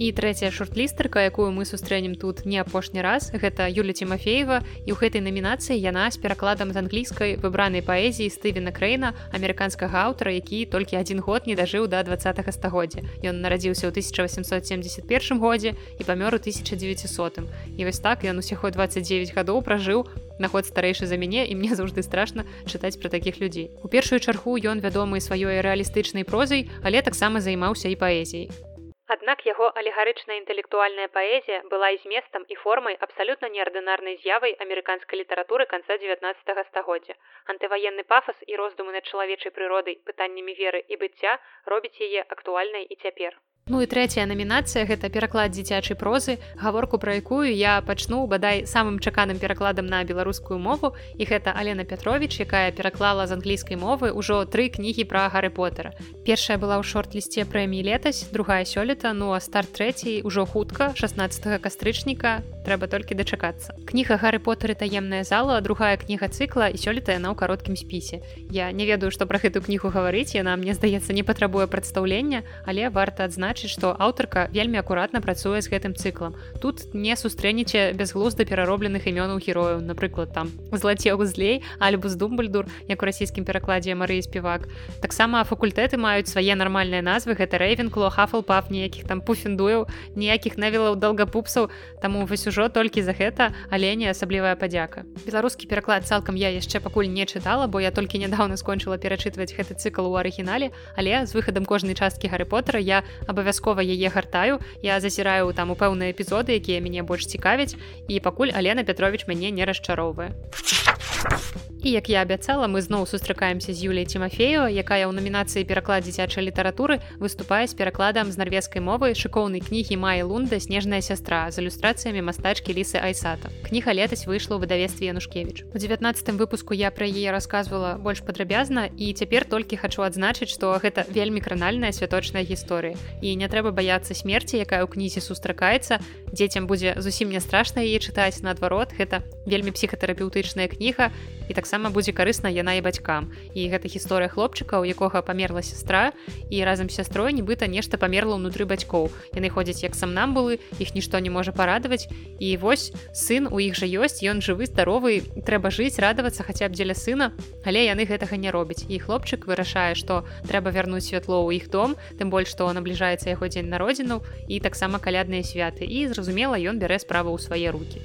Speaker 1: і трэцяя шорт-лістарка якую мы сустрэнем тут не апошні раз гэта Юля Тимофеева. І ў гэтай намінацыі яна з перакладам з англійскай выбранай паэзіі стывена крэйна амерыканскага аўтара які толькі адзін год не дажыў да два стагоддзя. Ён нарадзіўся ў 1871 годзе і памёр у 1900 і вось так ён усяго 29 гадоў пражыў на ход старэйшы за мяне і мне заўжды страшна чытаць пра такіх людзей. У першую чаргу ён вядомы сваёй рэалістычнай прозай але таксама займаўся і паэзіяй
Speaker 2: Аднак яго алегарычная інтэлектуальная паэзія была і зместам і формай абсалютна неардынарнай з'явай амерыканскай літаратуры канца 19 стагоддзя. Антываенны пафас і роздумы над чалавечай прыродай пытаннямі веры і быцця робіць яе актуальнай і цяпер.
Speaker 1: Ну і трэцяя намінацыя гэта пераклад дзіцячай прозы гаворку пра якую я пачну бадай самым чаканым перакладам на беларускую мову. І гэта Алена Петрович якая пераклала з англійскай мовы ўжо тры кнігі пра гары потара першая была ў шорт-лісце прэміі летась другая сёлета ну а старт трэцяй ужо хутка 16 кастрычніка трэба толькі дачакацца. Кніга гары потары таемная зала другая кніга цыкла і сёлета яна ў кароткім спісе. Я не ведаю што пра гэту кнігу гаварыць яна мне здаецца не патрабуе прадстаўлення але варта адзначыць што аўтарка вельмі акуратна працуе з гэтым цыклам. Тут не сустрэнеце бязглузда пераробленых імёнаў герояў напрыклад там злацеў злей альбо з думбальдур як у расійскім перакладзе марыі спевак таксама факультэты маюць свае нармальныя назвы гэта рэйвенкло хафл пап ніякіх там пуфендуяў ніякіх навілаў долгапупсаў таму вось ужо толькі за гэта але не асаблівая падзяка беларускі пераклад цалкам я яшчэ пакуль не чытала бо я толькі нядаўна скончыла перачытваць гэты цыкл у арыгінале але з выхадам кожнай часткі гары потара я абавязкова яе гартаю я зазіраю там у пэўныя эпізоды якія мяне больш цікавяць і пакуль алена петрович мяне не расчароўвае і як я абяцала мы зноў сустракаемся з юлей тимофею якая ў намінацыі пераклад дзіцячай літаратуры выступае з перакладам з нарвежскай мовы шыкоўнай кнігі мае лунда снежная сястра з ілюстрацыямі мастачкі лісы айсата. Кніга летась выйшла ў выдавестве янушкевич у 19 выпуску я пра яе рассказывала больш падрабязна і цяпер толькі хачу адзначыць што гэта вельмі кранальная святочная гісторыя. І не трэба баяцца смерці якая ў кнізе сустракаецца. Дзецям будзе зусім не страшна яе чытаць. Наадварот гэта вельмі псіхатэрапеўтычная кніга. І таксама будзе карысна яна і бацькам. І гэта гісторыя хлопчыка у якога памерла сястра і разам з сястрой нібыта нешта памерла ўнутры бацькоў. Яны ходзяць як сам нам былы іх нішто не можа парадаваць. І вось сын у іх жа ёсць ён жывы здаровы трэба жыць радавацца хаця б дзеля сына але яны гэтага не робяць. І хлопчык вырашае што трэба вярнуць святло ў іх дом тым больш што набліжаецца яго дзень народзінаў і таксама калядныя святы. І зразумела ён бярэ справу ў свае руки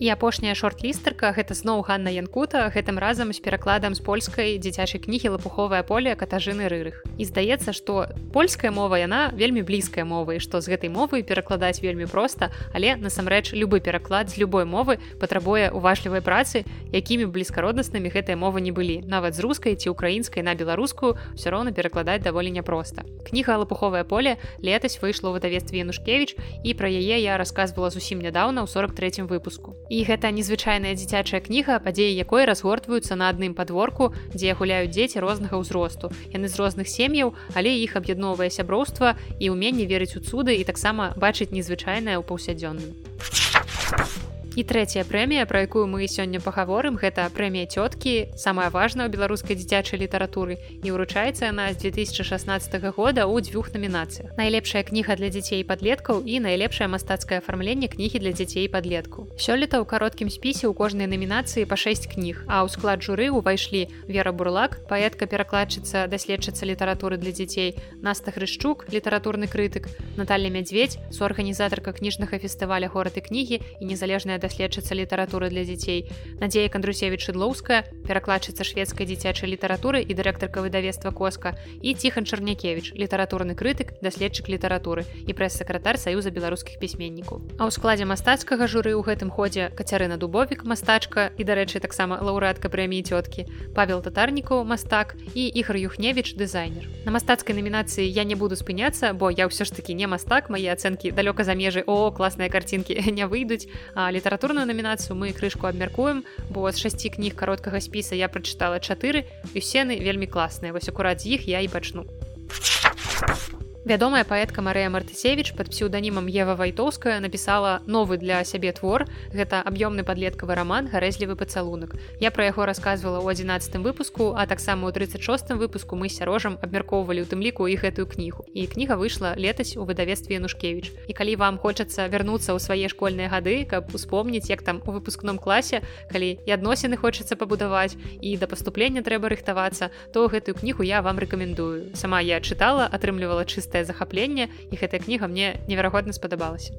Speaker 1: і апошняя шорт-лістарка гэта зноў Ганна Янкута гэтым разам з перакладам з польскай дзіцячай кнігі лапуховае поле катажыны рырых. І здаецца, што польская мова яна вельмі блізкая мова і што з гэтай мовы перакладаць вельмі проста, але насамрэч любы пераклад з любой мовы патрабуе уважлівай працы, якімі блізкароднаснымі гэтыя мовы не былі. Нават з рускай ці украінскай на беларускую ўсё роўна перакладаць даволі няпроста. Кніга лапуховае поле летась выйшла ў выдавестве Янушкевич і пра яе я рассказывала зусім нядаўна ў 43 выпуску і гэта незвычайная дзіцячая кніга падзеі якой разгортваюцца на адным падворку дзе гуляюць дзеці рознага ўзросту. Яны з розных сем'яў але іх аб'ядноўвае сяброўства і ўменне верыць у цуды і таксама бачыць незвычайнае ў паўсядзённым і трэцяя прэмія пра якую мы сёння пагаворым гэта прэмія цёткі самая важная ў беларускай дзіцячай літаратуры і ўручаецца яна з 2016 года ў дзвюх намінацыях. Найлепшая кніга для дзяцей падлеткаў і найлепшае мастацкае афармленне кнігі для дзяцей падлетку сёлета ў кароткім спісе ў кожнай намінацыі па 6 кніг а ў склад журы ўвайшлі вера бурлак паэтка перакладчыца даследчыца літаратуры для дзяцей наста хрышчук літаратурны крытык Наталья мядзведь суарганізатарка кніжнага фестываля горад і кнігі і незалежная даследчыца літаратуры для дзяцей Надзея кандрусевич шыдлоўская перакладчыца шведскай дзіцячай літаратуры і дырэктарка выдавецтва коска і ціхан чарнякевич літаратурны крытык даследчык літаратуры і прэс-сакратар саюза беларускіх пісьменнікаў. А ў складзе мастацкага журы ў гэтым ходзе кацярына дубовік мастачка і дарэчы таксама лаўрэатка прэміі цёткі павел татарнікаў мастак і ігор юхневич дызайнер. На мастацкай намінацыі я не буду спыняцца бо я ўсё ж таки не мастак мае ацэнкі далёка за межы. О класныя карцінкі не выйдуць. А літаратурную намінацыю мы крышку абмяркуем. Бо з шасці кніг кароткага спіса я прачытала чатыры усены вельмі класныя. Вось акурат з іх я і пачну Вядомая паэтка Марыя Мартысевич пад псеўданімам Ева Вайтоўская напісала новы для сябе твор. Гэта аб'ёмны падлеткавы раман гарэзлівы пацалунак. Я пра яго расказвала ў 11 выпуску, а таксама ў 36 выпуску мы сярожам абмяркоўвалі ў тым ліку і гэтую кнігу. І кніга выйшла летась у выдавестве Янушкевіч. І калі вам хочацца вярнуцца ў свае школьныя гады, каб успомніць, як там у выпускном класе, калі і адносіны хочацца пабудаваць і да паступлення трэба рыхтавацца, то гэтую кнігу я вам рэкамендую. Сама я чытала, атрымлівала чыста чыстае захапленне і гэтая кніга мне неверагодна спадабалася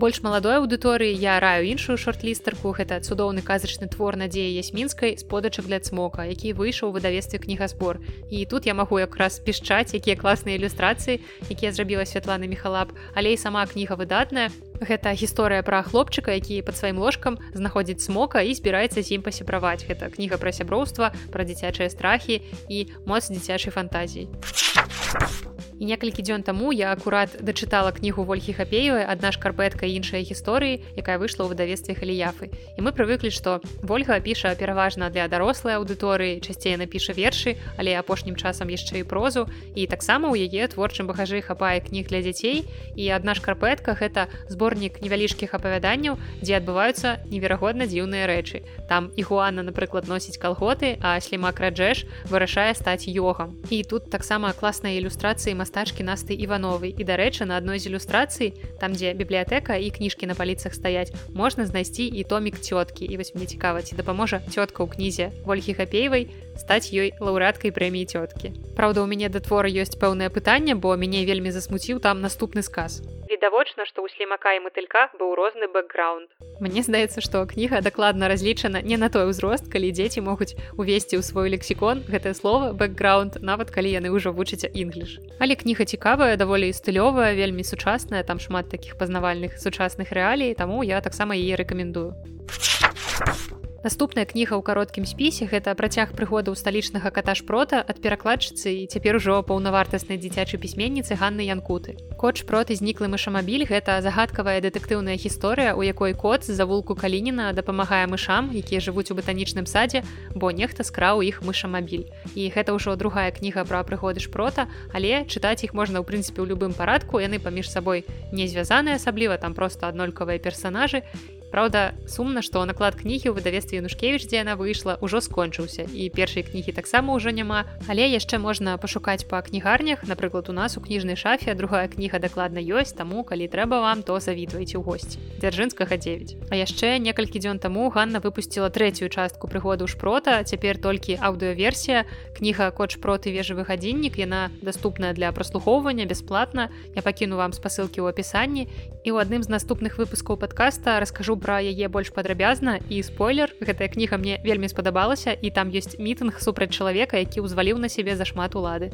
Speaker 1: больш маладой аўдыторыі я раю іншую шорт-лістарку. Гэта цудоўны казачны твор надзеі ясмінскай з подачак для цмока які выйшаў у выдавестве кнігазбор. І тут я магу якраз пішчаць якія класныя ілюстрацыі якія зрабіла святлана мехалап але і сама кніга выдатная. Гэта гісторыя пра хлопчыка які под сваім ложкам знаходзіць смока і збіраецца з ім пасябраваць. Гэта кніга пра сяброўства пра дзіцячыя страхі і моц дзіцячай фантазіі і некалькі дзён таму я акурат дачытала кнігу ольхі хапеевай адна шкарпэтка іншай гісторыі якая выйшла ў выдавестве халіяфы і мы прывыклі што ольга піша пераважна для дарослай аўдыторыі часцей напіша вершы але апошнім часам яшчэ і прозу. І таксама ў яе творчым багажы хапае кніг для дзяцей. І адна шкарпэтка гэта зборнік невялічкіх апавяданняў дзе адбываюцца неверагодна дзіўныя рэчы. Там ігуана напрыклад носіць калготы а слімак раджэш вырашае стаць йогам. І тут таксама класныя ілюстрацыі мастер мастачкі насты івановай і дарэчы на адной з ілюстрацый там дзе бібліятэка і кніжкі на паліцах стаяць можна знайсці і томік цёткі і вось мне цікава ці дапаможа цётка ў кнізе ольхі хапеевай стаць ёй лаўрэаткай прэміі цёткі Праўда у мяне да твора ёсць пэўнае пытанне бо мяне вельмі засмуціў там наступны сказ.
Speaker 2: Відавочна што ў слімака і матылька быў розны бэкграунд.
Speaker 1: Мне здаецца што кніга дакладна разлічана не на той узрост калі дзеці могуць увесці ў свой лексікон гэтае слово бэкграунд нават калі яны ўжо вучыце інгліш. Але кніга цікавая даволі стылёвая вельмі сучасная там шмат такіх пазнавальных сучасных рэалій таму я таксама яе рэкамендую Наступная кніга ў кароткім спісе гэта працяг прыгодаў сталічнага каташпрота ад перакладчыцы і цяпер ужо паўнавартаснай дзіцячай пісьменніцы Ганны Янкуты. Коч проты зніклы мышамабіль гэта загадкавая дэтэктыўная гісторыя, у якой кот з завулку калініна дапамагае мышам, якія жывуць у батанічным садзе, бо нехта скраў іх мышамабіль. І гэта ўжо другая кніга пра прыгоды шпрота, але чытаць іх можна ў прынцыпе ў любым парадку, яны паміж сабой не звязаныя асабліва там проста аднолькавыя персонажы Праўда, сумна, што наклад кнігі ў выдавестве Янушкевіч, дзе яна выйшла, ужо скончыўся і першай кнігі таксама ўжо няма. Але яшчэ можна пашукаць па кнігарнях, напрыклад, у нас у кніжнай шафе другая кніга дакладна ёсць, таму калі трэба вам, то завітвайце ў госці. Дзяржынскага 9. А яшчэ некалькі дзён таму Ганна выпусціла трэцюю частку прыгоду шпрота, цяпер толькі аўдыоверсія. кніга коч проты вежавы гадзіннік, яна даступная для праслухоўвання бясплатна. Я пакіну вам спасылкі ў апісанні і ў адным з наступных выпускаў падкаста раскажу пра яе больш падрабязна і спойлер гэтая кніга мне вельмі спадабалася і там ёсць мітынг супраць чалавека які ўзваліў на сябе зашмат улады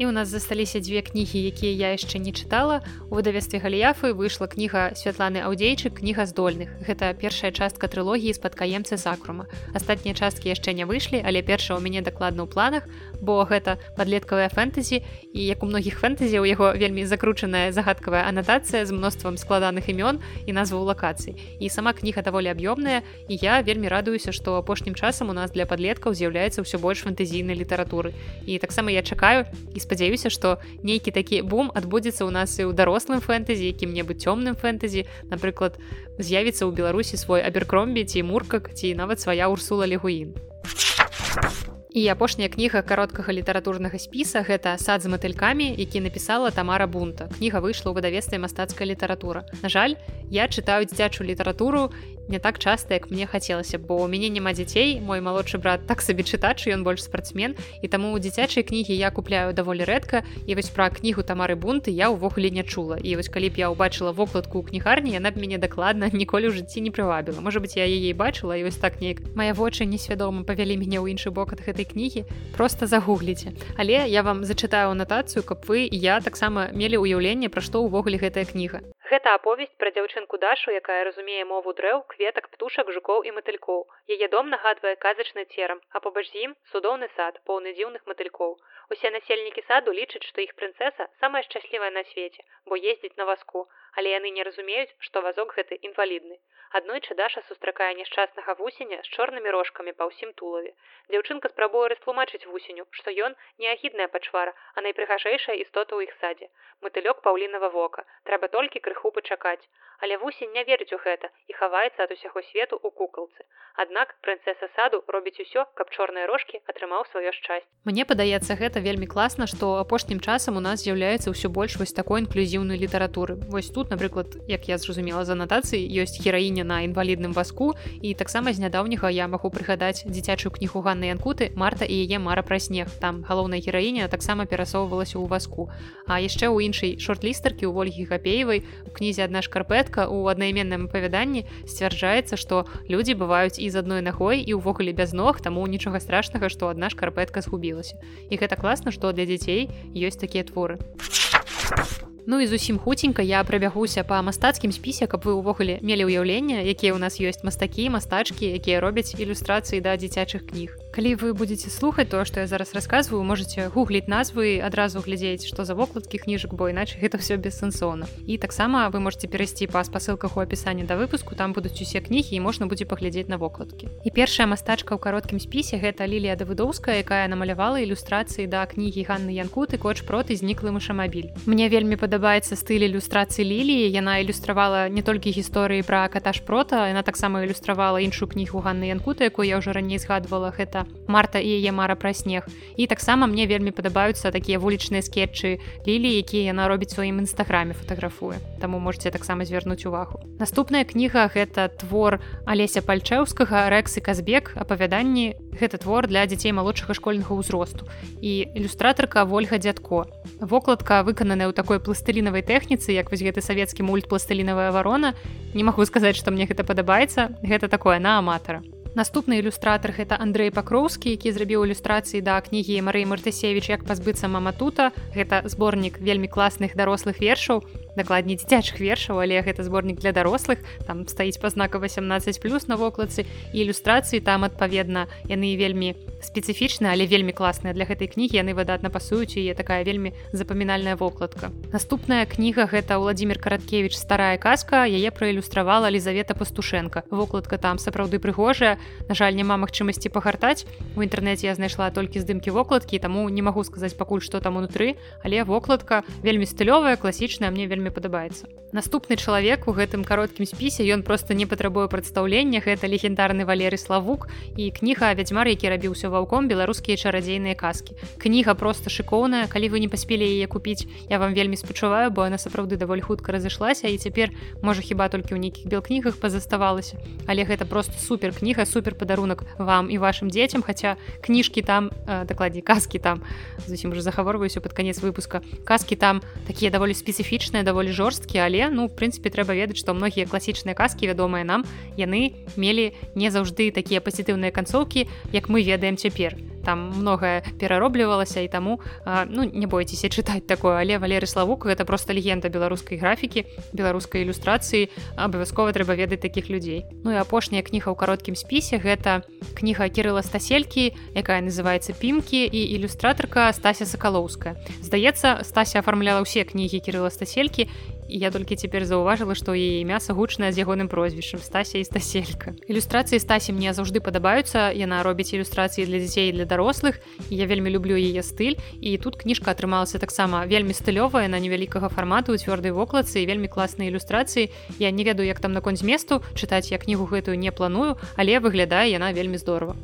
Speaker 1: і у нас засталіся дзве кнігі якія я яшчэ не чытала. У выдавестве галіяфы выйшла кніга святланы аўдзейчык кніга здольных. Гэта першая частка трылогіі спадкаемцы закрума астатнія часткі яшчэ не выйшлі але першая у мяне дакладна ў планах бо гэта падлеткавая фэнтэзі і як у многіх фэнтэзі у яго вельмі закручаная загадкавая анатацыя з мноствам складаных імён і назву лакацый. І сама кніга даволі аб'ёмная і я вельмі радуюся што апошнім часам у нас для падлеткаў з'яўляецца ўсё больш фэнтэзійнай літаратуры. І таксама я чакаю і спадзяюся што нейкі такі бум адбудзецца ў нас і ў дарослым фэнтэзі якім-небудзь цёмным фэнтэзі напрыклад з'явіцца ў беларусі свой аберкромбі ці муркак ці нават свая урсула легуін і апошняя кніга кароткага літаратурнага спіса гэта сад з матылькамі які напісала тамара бунта. Кніга выйшла ў выдавестве мастацкая літаратура на жаль я чытаю дзіцячую літаратуру не так часто як мне хацелася бо у мяне няма дзяцей мой малодшы брат так сабе чытач ён больш спартсмен і таму у дзіцячай кнігі я купляю даволі рэдка і вось пра кнігу тамары бунты я ўвогуле не чула. І вось калі б я ўбачыла вокладку ў кнігарні яна б мяне дакладна ніколі ў жыцці не прывабіла можа быть я яе бачыла і вось так неяк. Мае вочы несвядома павялі мяне ў іншы бок ад гэтай кнігі просто загугліце але я вам зачытаю анатацыю каб вы я таксама мелі ўяўленне пра што ўвогуле гэтая кніга
Speaker 2: Гэта аповесць пра дзяўчынку дашу, якая разумее мову дрэў, кветак, птушак, жукоў і матылькоў. Яе дом нагадвае казачны церам, а побач з ім цудоўны сад, поўны дзіўных матылькоў. Усе насельнікі саду лічаць, што іх прынцэса самая шчаслівая на свеце, бо ездзіць на васку, але яны не разумеюць, што вазок гэты інвалідны. Аднойчы даша сустракае няшчаснага вусеня з чорнымі рожкамі па ўсім тулаве. Дзяўчынка спрабуе растлумачыць вусеню, што ён не агідная пачвара, а найпрыгажэйшая істота ў іх садзе. Матылёк паўлінава вока, трэба толькі крыху пачакаць. Але вусень не верыць у гэта і хаваецца ад усяго свету ў кукалцы. Аднак прынцэса саду робіць усё, каб чорныя рожкі атрымаў сваё шчасць.
Speaker 1: Мне падаецца гэта вельмі класна, што апошнім часам у нас з'яўляецца ўсё больш вось такой інклюзіўнай літаратуры. Вось тут, напрыклад, як я зразумела за анатацыі, ёсць гераіня на інвалідным васку і таксама з нядаўняга я магу прыгадаць дзіцячую кнігу Ганны Янкуты Марта і яе мара пра снег. Там галоўная гераіня таксама перасоўвалася ў васку. А яшчэ ў іншай шорт-лістаркі ў ольгі гапеевай у кнізе адна шкарпэтка у аднайменным апавяданні сцвярджаецца што людзі бываюць і з адной нагой і ўвогуле без ног таму нічога страшнага што адна шкарпэтка згубілася і гэта класна што для дзяцей ёсць такія творы. Ну і зусім хуценька я прабягуся па мастацкім спісе каб вы ўвогуле мелі ўяўленне якія ў нас ёсць мастакі мастачкі якія робяць ілюстрацыі да дзіцячых кніг калі вы будете слухаць то что я зараз рассказываю можете гугліць назвы адразу глядзець что за вокладкі кніжак бо іначе гэта все бессэнсоўна. І таксама вы можете перайсці па спасылках у апісанні да выпуску там будуць усе кнігі і можна будзе паглядзець на вокладкі. І першая мастачка ў кароткім спісе гэта лілія давыдоўская якая намалявала ілюстрацыі да кнігі Ганны янкуты коч проты зніклы мышамабіль мне вельмі падабаецца стыль ілюстрацыі ліліі. Яна ілюстравала не толькі гісторыі пра катаж прота яна таксама ілюстравала іншую кнігу Ганны янкуты якую я ўжо раней згадвала. Гэта гэта марта і яе мара пра снег. І таксама мне вельмі падабаюцца такія вулічныя скетчы лілі якія яна робіць сваім нстаграме фатаграфуе. Таму можете таксама звярнуць увагу. Наступная кніга гэта твор алеся пальчэўскага рэксы казбек апавяданні. Гэта твор для дзяцей малодшага школьнага ўзросту. І ілюстратарка ольга дзядко. Вокладка выкананая ў такой пластылінавай тэхніцы як вось гэты савецкі мульт пластылінавая варона не магу сказаць што мне гэта падабаецца. Гэта такое на аматара наступны ілюстратор гэта Андрей пакроўскі які зрабіў ілюстрацыі да кнігі Марыі мартысевич як пазбыцца маматута гэта зборнік вельмі класных дарослых вершаў дакладней дзіцячых вершаў але гэта зборнік для дарослых. Там стаіць пазнака 18 плюс на вокладцы. І ілюстрацыі там адпаведна яны вельмі спецыфічна але вельмі класныя. Для гэтай кнігі яны выдатна пасуюць яе такая вельмі запамінальная вокладка. Наступная кніга гэта владимир караткевич старая казка яе праілюстравала лізавета пастушенко вокладка там сапраўды прыгожая на жаль няма магчымасці пагартаць. У інтэрнэце я знайшла толькі здымкі вокладкі таму не магу сказаць пакуль што там унутры. Але вокладка вельмі стылёвая класічная мне вельмі падабаецца. Наступны чалавек у гэтым кароткім спісе ён просто не патрабуе прадстаўлення. Гэта легендарны валеры славук і кніга вядзьмар які рабіўся ваўком беларускія чарадзейныя казкі. Кніга просто шыкоўная. Калі вы не паспелі яе купіць я вам вельмі спачуваю бо она сапраўды даволі хутка разышлася і цяпер можа хіба толькі ў нейкіх белкнігах пазаставалася. Але гэта просто супер кніга супер падарунак вам і вашим дзецям хаця кніжкі там э, дакладней казкі там зусім уже захаварваюся под канец выпуска казкі там такія даволі спецыфічныя даволі жорсткі але ну в прынцыпе трэба ведаць што многія класічныя казкі вядомыя нам яны мелі не заўжды такія пазітыўныя канцоўкі як мы ведаем цяпер там многае перароблівалася і таму а, ну не бойцеся чытаць такое. Але валеры славук гэта просто легенда беларускай графікі беларускай ілюстрацыі абавязкова трэба ведаць такіх людзей Ну і апошняя кніга ў кароткім спісе гэта кніга кірыла стаселькі якая называется пімкі і ілюстратарка стася сакалоўская здаецца стася афармляла ўсе кнігі кірыла стаселькі я толькі цяпер заўважыла што яе мяса гучная з ягоным прозвішчам стася і стаселька ілюстрацыі стасі мне заўжды падабаюцца яна робіць ілюстрацыі для дзяцей для дарослых і я вельмі люблю яе стыль. І тут кніжка атрымалася таксама вельмі стылёвая на невялікага фармату цвёрдай вокладцы вельмі класныя ілюстрацыі я не ведаю як там наконт зместу чытаць я кнігу гэтую не планую але выглядае яна вельмі здорова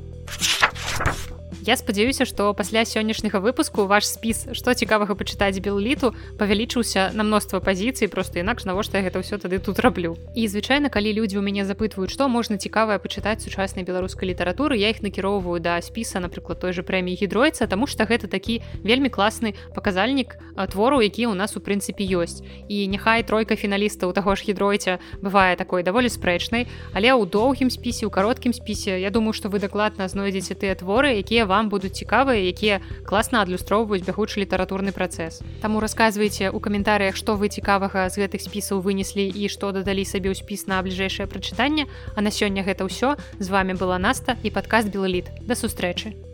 Speaker 1: Я спадзяюся, што пасля сённяшняга выпуску ваш спіс, што цікавага пачытаць белліту, павялічыўся на мноства пазіцый, просто інакш навошта я гэта ўсё тады тут раблю. І звычайна, калі людзі ў мяне запытваюць, што можна цікавае пачытаць сучаснай беларускай літаратуры, я іх накіроўваю да спіса, напрыклад, той жа прэміі гідройца, таму што гэта такі вельмі класны паказальнік твору, які ў нас у прынцыпе ёсць. І няхай тройка фіналістаў таго ж гідройця бывае такой даволі спрэчнай, але ў доўгім спісе, у кароткім спісе, я думаю, што вы дакладна знойдзеце тыя творы, якія вам вам будуць цікавыя якія класна адлюстроўваюць бягучы літаратурны працэс. Таму расказвайце у каментарыях што вы цікавага з гэтых спісаў вынеслі і што дадалі сабе ў спіс на бліжэйшае прачытанне. А на сёння гэта ўсё. З вами была наста і падкаст белліт да сустрэчы